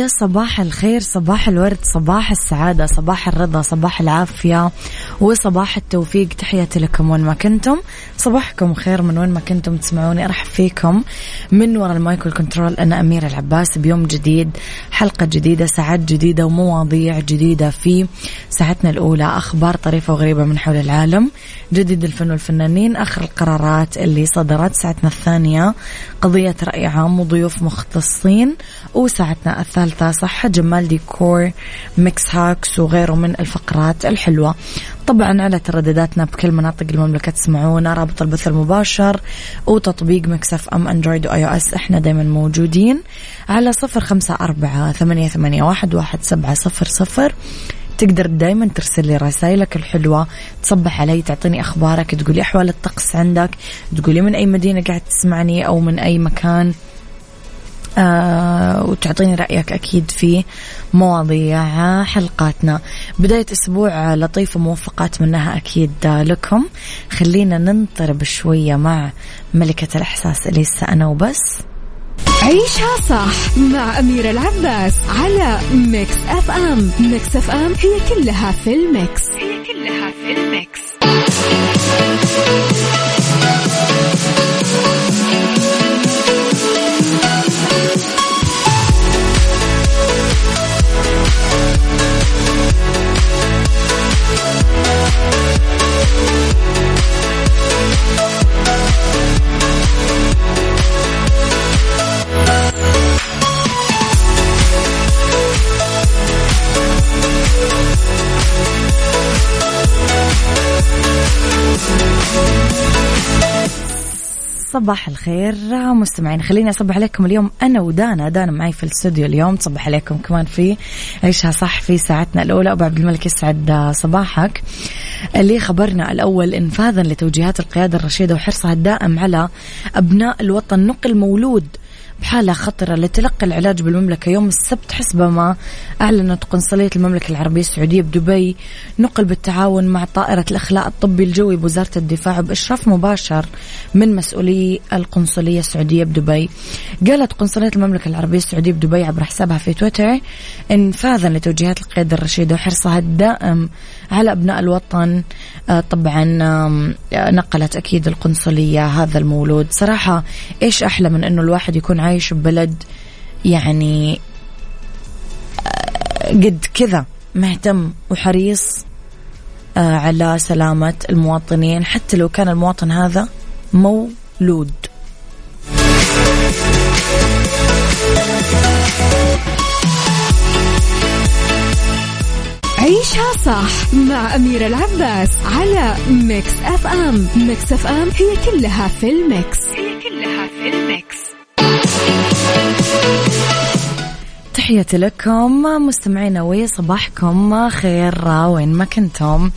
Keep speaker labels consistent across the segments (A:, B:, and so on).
A: يا صباح الخير صباح الورد صباح السعادة صباح الرضا صباح العافية وصباح التوفيق. تحياتي لكم وين ما كنتم. صباحكم خير من وين ما كنتم تسمعوني. أرحب فيكم من وراء المايك وال control. أنا أميرة العباس. بيوم جديد حلقة جديدة ساعات جديدة ومواضيع جديدة في ساعتنا الأولى. أخبار طريفة وغريبة من حول العالم. جديد الفن والفنانين. آخر القرارات اللي صدرت. ساعتنا الثانية قضية رأي عام وضيوف مختصين وساعتنا الثالثة صحة جمال ديكور mix hacks وغيره من الفقرات الحلوة. طبعا على تردداتنا بكل مناطق المملكة تسمعونا رابط البث المباشر وتطبيق Mix FM Android و iOS إحنا دايما موجودين. على صفر خمسة أربعة ثمانية, ثمانية واحد, واحد سبعة صفر صفر. تقدر دايما ترسل لي رسائلك الحلوة تصبح علي تعطيني أخبارك تقولي أحوال الطقس عندك تقولي من أي مدينة قاعد تسمعني أو من أي مكان. آه وتعطيني رأيك أكيد في مواضيع حلقاتنا. بداية أسبوع لطيف وموفق أتمناها أكيد لكم. خلينا ننطرب شوية مع ملكة الإحساس إليسا أنا وبس.
B: عيشها صح مع أميرة العباس على Mix FM. Mix FM هي كلها في ال mix. هي كلها في الميكس.
A: We'll صباح الخير مستمعين. خليني أصبح عليكم اليوم أنا ودانا. دانا معي في الاستوديو اليوم. تصبح عليكم كمان في عيشها صح في ساعتنا الأولى. أبو عبد الملك يسعد صباحك. اللي خبرنا الأول إنفاذا لتوجيهات القيادة الرشيدة وحرصها الدائم على أبناء الوطن. نقل مولود بحالة خطرة لتلقي العلاج بالمملكة يوم السبت حسب ما أعلنت قنصلية المملكة العربية السعودية بدبي. نقل بالتعاون مع طائرة الإخلاء الطبي الجوي بوزارة الدفاع بإشراف مباشر من مسؤولي القنصلية السعودية بدبي. قالت قنصلية المملكة العربية السعودية بدبي عبر حسابها في تويتر انفاذا لتوجيهات القيادة الرشيدة وحرصها الدائم على أبناء الوطن. آه، طبعا نقلت أكيد القنصلية هذا المولود. صراحة إيش أحلى من أنه الواحد يكون عايش ببلد يعني آه، قد كذا مهتم وحريص آه، على سلامة المواطنين حتى لو كان المواطن هذا مولود.
B: عيشها صح مع أميرة العباس على Mix FM Mix FM هي كلها في ال mix. هي كلها في ال mix.
A: تحياتي لكم مستمعينا وصباحكم خير وين ما كنتم.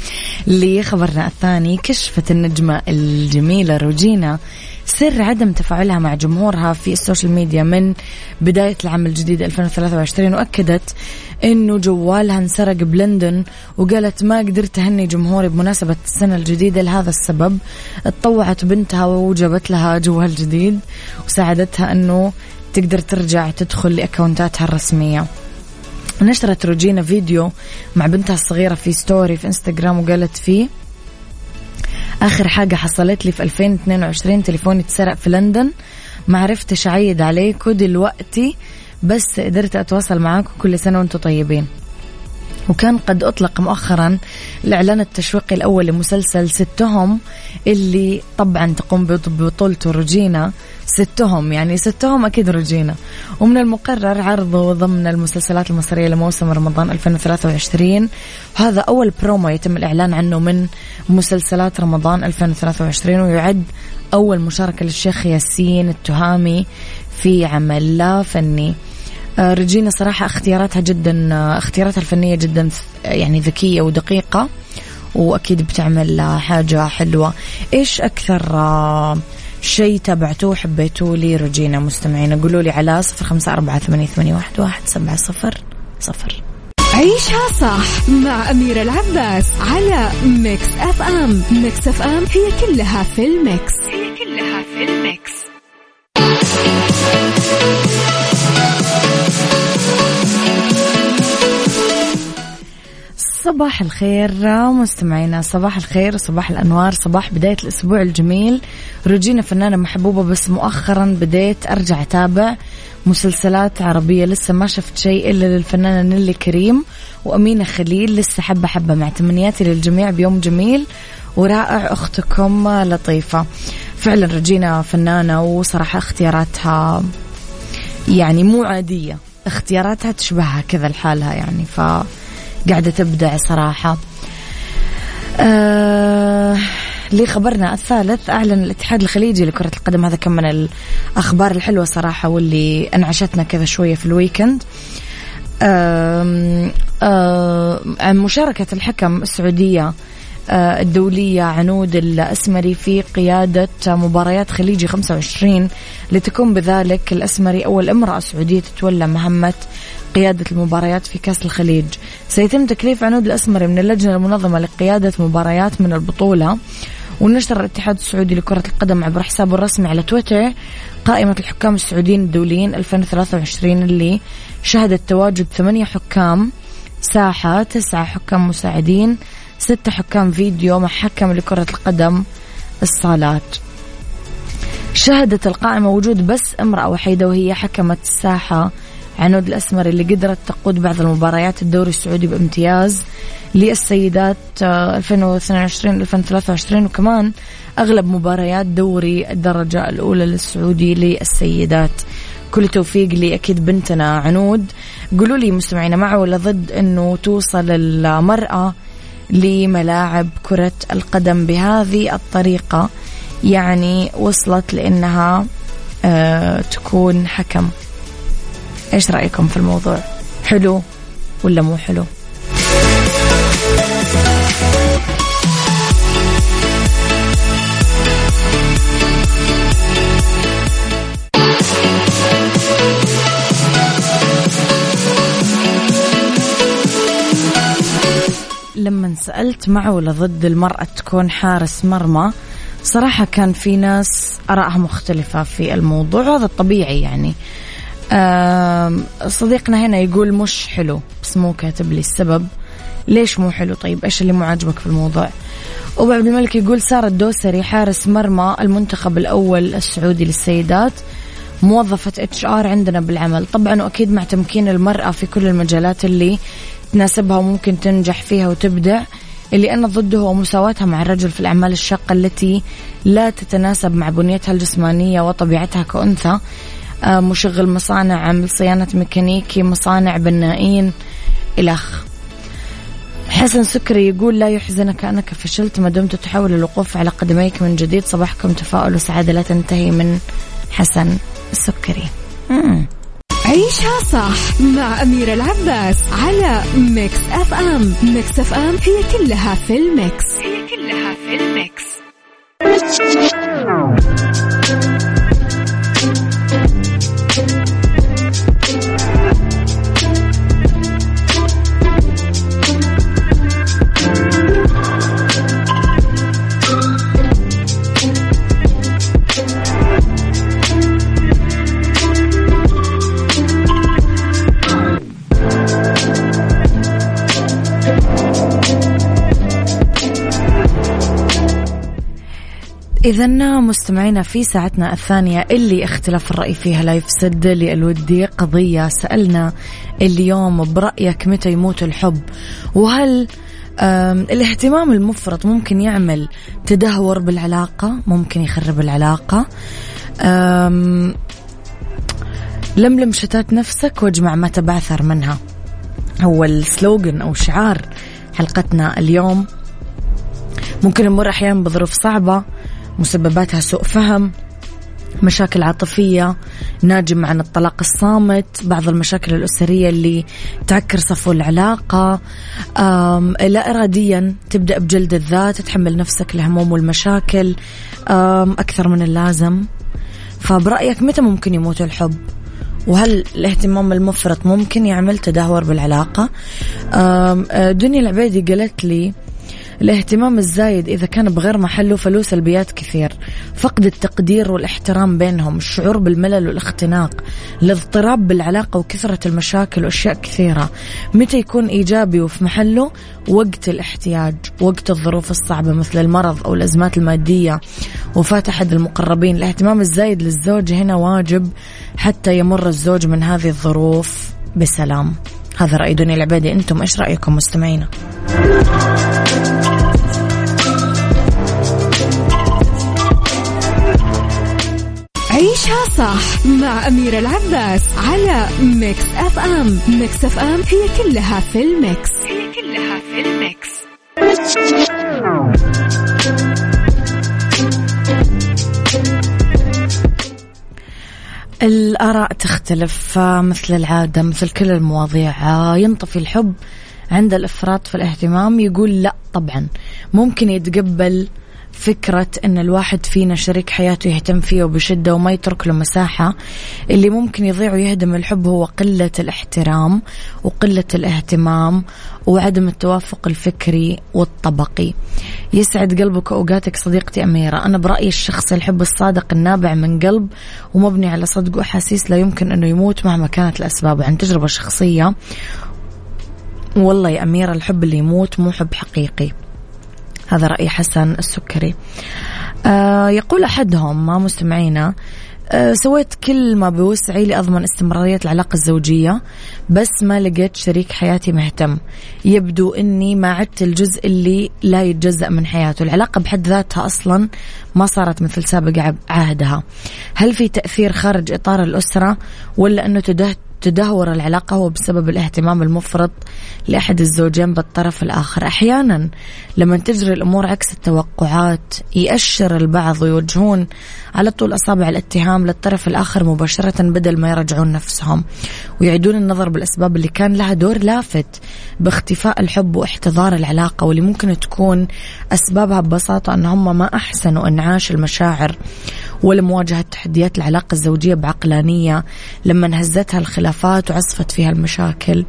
A: لخبرنا الثاني كشفت النجمة الجميلة روجينا سر عدم تفاعلها مع جمهورها في ال social media من بداية العام الجديد 2023 وأكدت أنه جوالها انسرق بلندن وقالت ما قدرت أهني جمهوري بمناسبة السنة الجديدة لهذا السبب. اتطوعت بنتها وجابت لها جوال جديد وساعدتها أنه تقدر ترجع تدخل لأكونتاتها الرسمية. نشرت روجينا فيديو مع بنتها الصغيرة في story في انستغرام وقالت فيه آخر حاجة حصلت لي في 2022 تليفوني اتسرق في لندن ما عرفتش أعيد عليكم دلوقتي بس قدرت أتواصل معاكم كل سنة وأنتم طيبين. وكان قد أطلق مؤخرا الإعلان التشويقي الأول لمسلسل ستهم اللي طبعا تقوم ببطولته روجينا ستهم يعني ستهم أكيد روجينا ومن المقرر عرضه ضمن المسلسلات المصرية لموسم رمضان 2023 هذا أول برومو يتم الإعلان عنه من مسلسلات رمضان 2023 ويعد أول مشاركة للشيخ ياسين التهامي في عمل لا فني. آه، رجينا صراحة اختياراتها جدا آه، اختياراتها الفنية جدا يعني ذكية ودقيقة وأكيد بتعمل حاجة حلوة. إيش أكثر آه، شيء تابعتوه حبيتوه لي روجينا مستمعين. قولوا لي على صفر خمسة أربعة ثمانية, ثمانية واحد, واحد سبعة صفر صفر.
B: عيشها صح مع أميرة العباس على Mix FM Mix FM هي كلها في ال mix. هي كلها في ال mix.
A: صباح الخير مستمعينا صباح الخير صباح الأنوار صباح بداية الأسبوع الجميل. روجينا فنانة محبوبة بس مؤخرا بديت أرجع أتابع مسلسلات عربية. لسه ما شفت شيء إلا للفنانة نيلي كريم وأمينة خليل. لسه حبة حبة مع تمنياتي للجميع بيوم جميل ورائع أختكم لطيفة. فعلا رجينا فنانة وصراحة اختياراتها يعني مو عادية. اختياراتها تشبهها كذا لحالها يعني ف قاعدة تبدع صراحة. آه لخبرنا الثالث أعلن الاتحاد الخليجي لكرة القدم. هذا كم من الأخبار الحلوة صراحة واللي أنعشتنا كذا شوية في الويكند. آه آه مشاركة الحكم السعودية آه، الدولية عنود الأسمري في قيادة مباريات خليجي 25 لتكون بذلك الأسمري أول امرأة سعودية تتولى مهمة قيادة المباريات في كأس الخليج. سيتم تكليف عنود الأسمري من اللجنة المنظمة لقيادة مباريات من البطولة. ونشر الاتحاد السعودي لكرة القدم عبر حسابه الرسمي على تويتر قائمة الحكام السعوديين الدوليين 2023 اللي شهدت تواجد ثمانية حكام ساحة تسعة حكام مساعدين ستة حكام فيديو مع حكم لكرة القدم الصالات. شهدت القائمة وجود بس امرأة وحيدة وهي حكمة الساحة عنود الأسمر اللي قدرت تقود بعض المباريات الدوري السعودي بامتياز للسيدات 2022 2023 وكمان أغلب مباريات دوري الدرجة الأولى للسعودي للسيدات. كل توفيق لي أكيد بنتنا عنود. قولوا لي مستمعينا مع ولا ضد أنه توصل المرأة لملاعب كرة القدم بهذه الطريقة؟ يعني وصلت لأنها آه تكون حكم. إيش رأيكم في الموضوع؟ حلو ولا مو حلو؟ لما سألت مع ولا ضد المرأة تكون حارس مرمى صراحة كان في ناس آرائها مختلفة في الموضوع وهذا الطبيعي يعني. صديقنا هنا يقول مش حلو بس مو كاتب لي السبب. ليش مو حلو؟ طيب إيش اللي مو عاجبك في الموضوع؟ أبو عبد الملك يقول سارة الدوسري حارس مرمى المنتخب الأول السعودي للسيدات موظفة HR عندنا بالعمل. طبعا وأكيد مع تمكين المرأة في كل المجالات اللي تناسبها وممكن تنجح فيها وتبدع اللي أنا ضده هو مساواتها مع الرجل في الأعمال الشاقة التي لا تتناسب مع بنيتها الجسمانية وطبيعتها كأنثى. مشغل مصانع عامل صيانة ميكانيكي مصانع بنائين إلخ حسن سكري يقول لا يحزنك أنك فشلت ما دمت تحاول الوقوف على قدميك من جديد. صباحكم تفاؤل وسعادة لا تنتهي من حسن السكري.
B: عيشها صح مع أميرة العباس على Mix FM. Mix FM هي كلها في ال mix. هي كلها في الميكس.
A: إذا مستمعينا في ساعتنا الثانية اللي اختلاف الرأي فيها لا يفسد للودي قضية سألنا اليوم برأيك متى يموت الحب؟ وهل الاهتمام المفرط ممكن يعمل تدهور بالعلاقة؟ ممكن يخرب العلاقة؟ لملم شتات نفسك واجمع ما تبعثر منها. هو السلوغن أو شعار حلقتنا اليوم. ممكن نمر أحيانا بظروف صعبة. مسبباتها سوء فهم مشاكل عاطفية ناجم عن الطلاق الصامت بعض المشاكل الأسرية اللي تعكر صفو العلاقة. لا إراديا تبدأ بجلد الذات تحمل نفسك الهموم والمشاكل أكثر من اللازم. فبرأيك متى ممكن يموت الحب؟ وهل الاهتمام المفرط ممكن يعمل تدهور بالعلاقة؟ دنيا العبيدي قالت لي الاهتمام الزايد إذا كان بغير محله فله سلبيات كثير. فقد التقدير والاحترام بينهم الشعور بالملل والاختناق الاضطراب بالعلاقة وكثرة المشاكل وأشياء كثيرة. متى يكون إيجابي وفي محله؟ وقت الاحتياج وقت الظروف الصعبة مثل المرض أو الأزمات المادية. وفاة أحد المقربين الاهتمام الزايد للزوج هنا واجب حتى يمر الزوج من هذه الظروف بسلام. هذا رأي دنيا العبادي أنتم إيش رأيكم مستمعينا؟
B: صح مع أميرة العباس على Mix FM Mix FM هي كلها في ال mix. هي كلها في ال mix.
A: الآراء تختلف مثل العادة مثل كل المواضيع. ينطفي الحب عند الإفراط في الاهتمام يقول لا طبعا. ممكن يتقبل فكرة أن الواحد فينا شريك حياته يهتم فيه وبشدة وما يترك له مساحة اللي ممكن يضيع ويهدم الحب هو قلة الاحترام وقلة الاهتمام وعدم التوافق الفكري والطبقي. يسعد قلبك وأوقاتك صديقتي أميرة. أنا برأيي الشخص الحب الصادق النابع من قلب ومبني على صدق وأحاسيس لا يمكن أنه يموت مهما كانت الأسباب. عن تجربة شخصية والله يا أميرة الحب اللي يموت مو حب حقيقي. هذا رأي حسن السكري. آه يقول أحدهم ما مستمعينا أه سويت كل ما بوسعي لأضمن استمرارية العلاقة الزوجية بس ما لقيت شريك حياتي مهتم. يبدو أني ما عدت الجزء اللي لا يتجزأ من حياته. العلاقة بحد ذاتها أصلا ما صارت مثل سابق عهدها. هل في تأثير خارج إطار الأسرة ولا أنه تدهور العلاقة هو بسبب الاهتمام المفرط لأحد الزوجين بالطرف الآخر. أحيانا لما تجري الأمور عكس التوقعات يأشر البعض ويوجهون على طول أصابع الاتهام للطرف الآخر مباشرة بدل ما يرجعون نفسهم ويعيدون النظر بالأسباب اللي كان لها دور لافت باختفاء الحب واحتضار العلاقة واللي ممكن تكون أسبابها ببساطة أن هم ما أحسنوا إنعاش المشاعر ولا مواجهة تحديات العلاقة الزوجية بعقلانية لما انهزتها الخلافات وعصفت فيها المشاكل.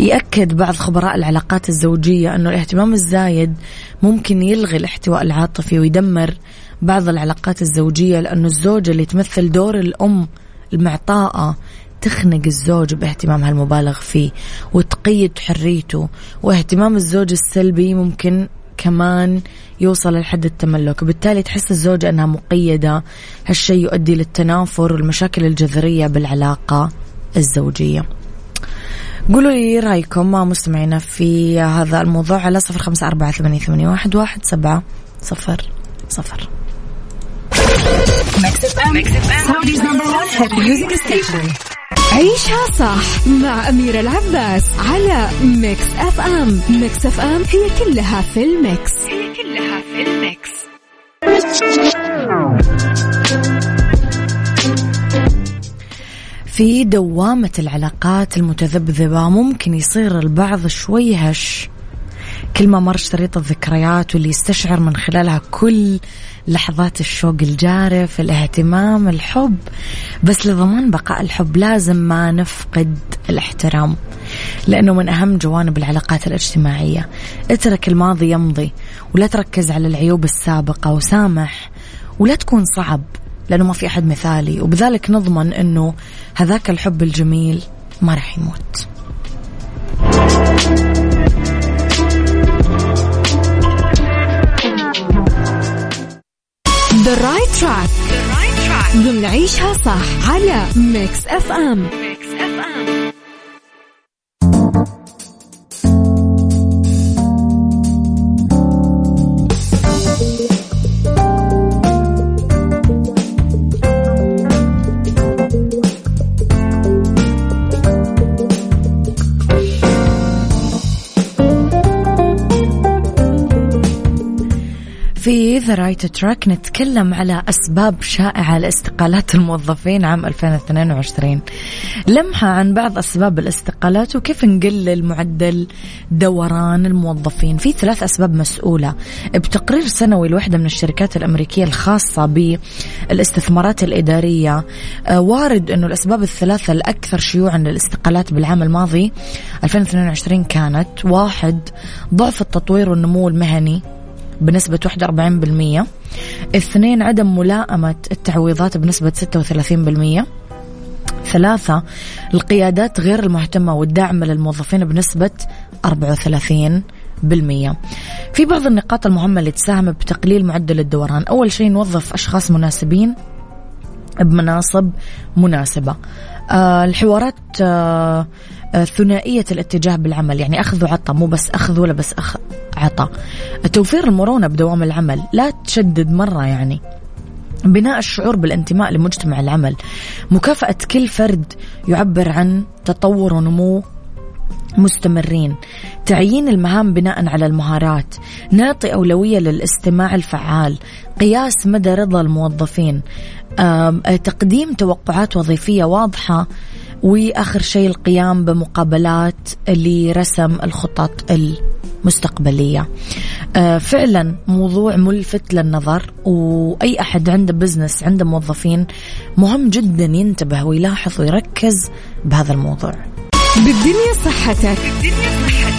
A: يأكد بعض خبراء العلاقات الزوجية أنه الاهتمام الزايد ممكن يلغي الاحتواء العاطفي ويدمر بعض العلاقات الزوجية لأنه الزوجة اللي تمثل دور الأم المعطاءة تخنق الزوج باهتمامها المبالغ فيه وتقيد حريته. واهتمام الزوج السلبي ممكن كمان يوصل لحد التملك. بالتالي تحس الزوجة أنها مقيدة. هالشيء يؤدي للتنافر والمشاكل الجذرية بالعلاقة الزوجية. قولوا لي رأيكم مستمعينا في هذا الموضوع على صفر خمسة أربعة ثمانية واحد سبعة صفر صفر.
B: عيشها صح مع أميرة العباس على ميكس أف أم. ميكس أف أم هي كلها في الميكس. هي كلها في الميكس.
A: في دوامة العلاقات المتذبذبة ممكن يصير البعض شوي هش. كل ما مر شريط الذكريات واللي يستشعر من خلالها كل لحظات الشوق الجارف الاهتمام الحب. بس لضمان بقاء الحب لازم ما نفقد الاحترام لأنه من أهم جوانب العلاقات الاجتماعية. اترك الماضي يمضي ولا تركز على العيوب السابقة وسامح ولا تكون صعب لأنه ما في أحد مثالي. وبذلك نضمن أنه هذاك الحب الجميل ما راح يموت.
B: ذا رايت تراك ضمن عيشها صح على ميكس اف ام ميكس اف ام
A: في ذا right track نتكلم على أسباب شائعة لاستقالات الموظفين عام 2022 لمحة عن بعض أسباب الاستقالات وكيف نقلل معدل دوران الموظفين. في ثلاث أسباب مسؤولة. بتقرير سنوي لوحدة من الشركات الأمريكية الخاصة بالاستثمارات الإدارية آه، وارد أنه الأسباب الثلاثة الأكثر شيوعا للاستقالات بالعام الماضي 2022 كانت واحد ضعف التطوير والنمو المهني. بنسبة 41% اثنين عدم ملائمة التعويضات بنسبة 36% ثلاثة القيادات غير المهتمة والداعمة للموظفين بنسبة 34 بالمية. في بعض النقاط المهمة اللي تساهم بتقليل معدل الدوران. أول شيء نوظف أشخاص مناسبين بمناصب مناسبة. الحوارات آه آه ثنائية الاتجاه بالعمل. يعني أخذ وعطى مو بس أخذ ولا بس أخ عطى. توفير المرونة بدوام العمل لا تشدد مرة يعني. بناء الشعور بالانتماء لمجتمع العمل. مكافأة كل فرد يعبر عن تطور ونمو مستمرين. تعيين المهام بناء على المهارات. نعطي أولوية للاستماع الفعال. قياس مدى رضا الموظفين. تقديم توقعات وظيفية واضحة. وآخر شيء القيام بمقابلات لرسم الخطط المستقبلية. آه، فعلا موضوع ملفت للنظر. وأي أحد عنده business عنده موظفين مهم جدا ينتبه ويلاحظ ويركز بهذا الموضوع.
B: بالدنيا صحتك.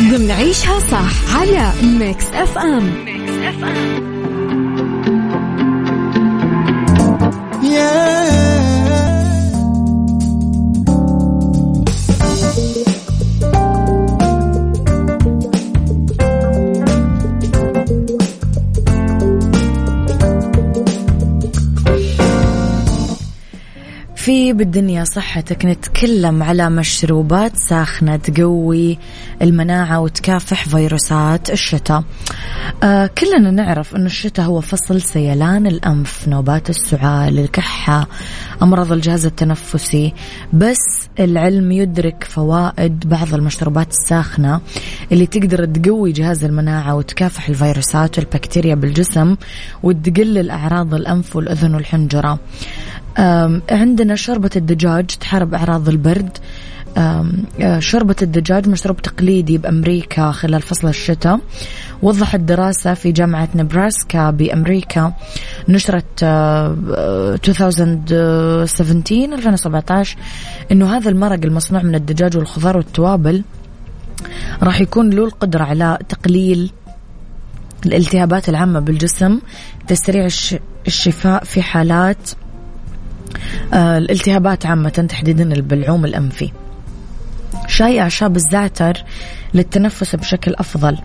B: ضمن عيشها صح على ميكس أف أم. ميكس أف أم.
A: في بالدنيا صحتك نتكلم على مشروبات ساخنة تقوي المناعة وتكافح فيروسات الشتاء. آه كلنا نعرف أن الشتاء هو فصل سيلان الأنف نوبات السعال الكحة أمراض الجهاز التنفسي. بس العلم يدرك فوائد بعض المشروبات الساخنة اللي تقدر تقوي جهاز المناعة وتكافح الفيروسات والبكتيريا بالجسم وتقلل أعراض الأنف والأذن والحنجرة. عندنا شوربة الدجاج تحارب أعراض البرد. شوربة الدجاج مشروب تقليدي بأمريكا خلال فصل الشتاء. وضحت دراسة في جامعة نبراسكا بأمريكا نشرت 2017 2017 أنه هذا المرق المصنوع من الدجاج والخضار والتوابل راح يكون له القدرة على تقليل الالتهابات العامة بالجسم تسريع الشفاء في حالات الالتهابات عامة تحديدا البلعوم الأنفي. شاي أعشاب الزعتر للتنفس بشكل أفضل.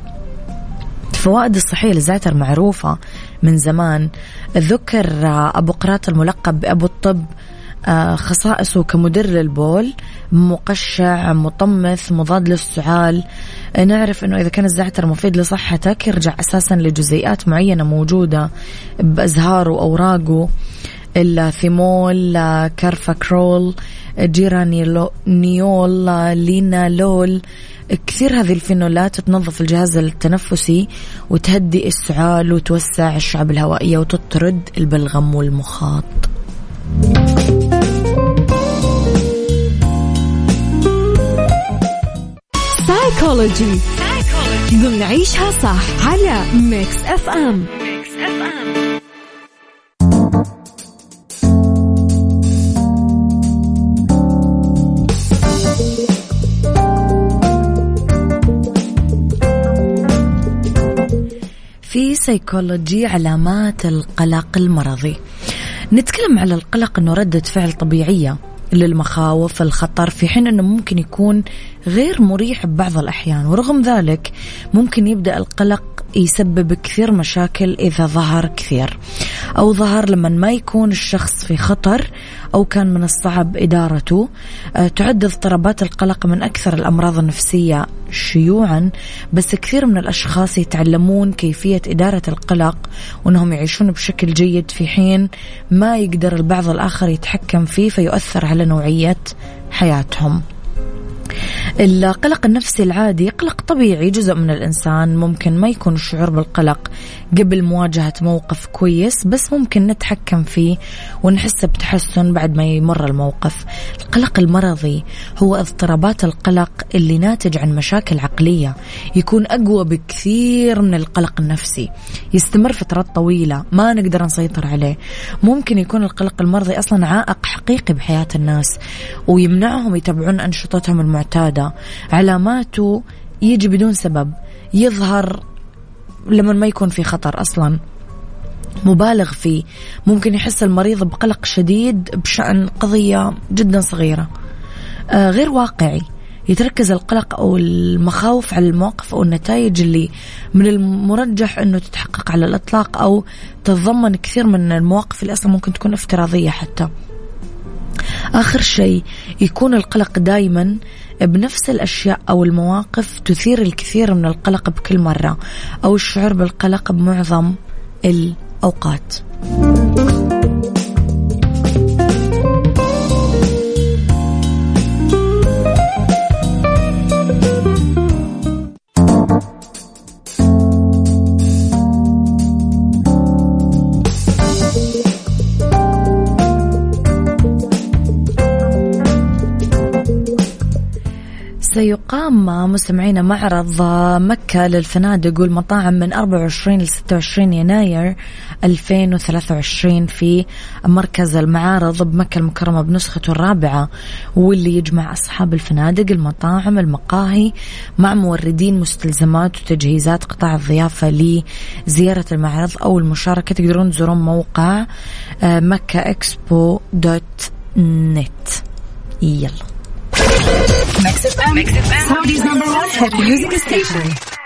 A: الفوائد الصحية للزعتر معروفة من زمان. ذكر أبو قراط الملقب بأبو الطب آه، خصائصه كمدر للبول مقشع مطمث مضاد للسعال. نعرف إنه إذا كان الزعتر مفيد لصحتك يرجع أساسا لجزيئات معينة موجودة بازهاره وأوراقه. الثيمول كارفاكرول جيرانيول لينالول كثير هذه الفينولات تنظف الجهاز التنفسي وتهدي السعال وتوسع الشعب الهوائية وتطرد البلغم والمخاط.
B: سايكولوجي ضمن عيشها صح على ميكس اف ام ميكس اف ام
A: في سيكولوجي علامات القلق المرضي. نتكلم على القلق إنه ردة فعل طبيعية للمخاوف الخطر في حين إنه ممكن يكون غير مريح ببعض الأحيان ورغم ذلك ممكن يبدأ القلق يسبب كثير مشاكل إذا ظهر كثير. أو ظهر لما ما يكون الشخص في خطر أو كان من الصعب إدارته. آه، تعد اضطرابات القلق من أكثر الأمراض النفسية شيوعا بس كثير من الأشخاص يتعلمون كيفية إدارة القلق وأنهم يعيشون بشكل جيد في حين ما يقدر البعض الآخر يتحكم فيه فيؤثر على نوعية حياتهم. القلق النفسي العادي قلق طبيعي جزء من الإنسان. ممكن ما يكون الشعور بالقلق قبل مواجهة موقف كويس بس ممكن نتحكم فيه ونحس بتحسن بعد ما يمر الموقف. القلق المرضي هو اضطرابات القلق اللي ناتج عن مشاكل عقلية. يكون أقوى بكثير من القلق النفسي. يستمر فترات طويلة ما نقدر نسيطر عليه. ممكن يكون القلق المرضي أصلا عائق حقيقي بحياة الناس ويمنعهم يتابعون أنشطتهم المعتادة. علاماته يجي بدون سبب. يظهر لما ما يكون في خطر أصلا. مبالغ فيه. ممكن يحس المريض بقلق شديد بشأن قضية جدا صغيرة. آه غير واقعي. يتركز القلق أو المخاوف على المواقف أو النتائج اللي من المرجح أنه تتحقق على الإطلاق أو تتضمن كثير من المواقف اللي أصلا ممكن تكون افتراضية حتى. آخر شيء يكون القلق دائما بنفس الأشياء أو المواقف تثير الكثير من القلق بكل مرة أو الشعور بالقلق بمعظم الأوقات. سيقام مستمعينا معرض مكة للفنادق والمطاعم من 24 ل 26 يناير 2023 في مركز المعارض بمكة المكرمة بنسخته الرابعة واللي يجمع أصحاب الفنادق المطاعم المقاهي مع موردين مستلزمات وتجهيزات قطاع الضيافة لزيارة المعرض أو المشاركة. تقدرون تزورون موقع آه، مكة إكسبو دوت نت. يلا.
B: Mix FM, Saudi's number one hit music station.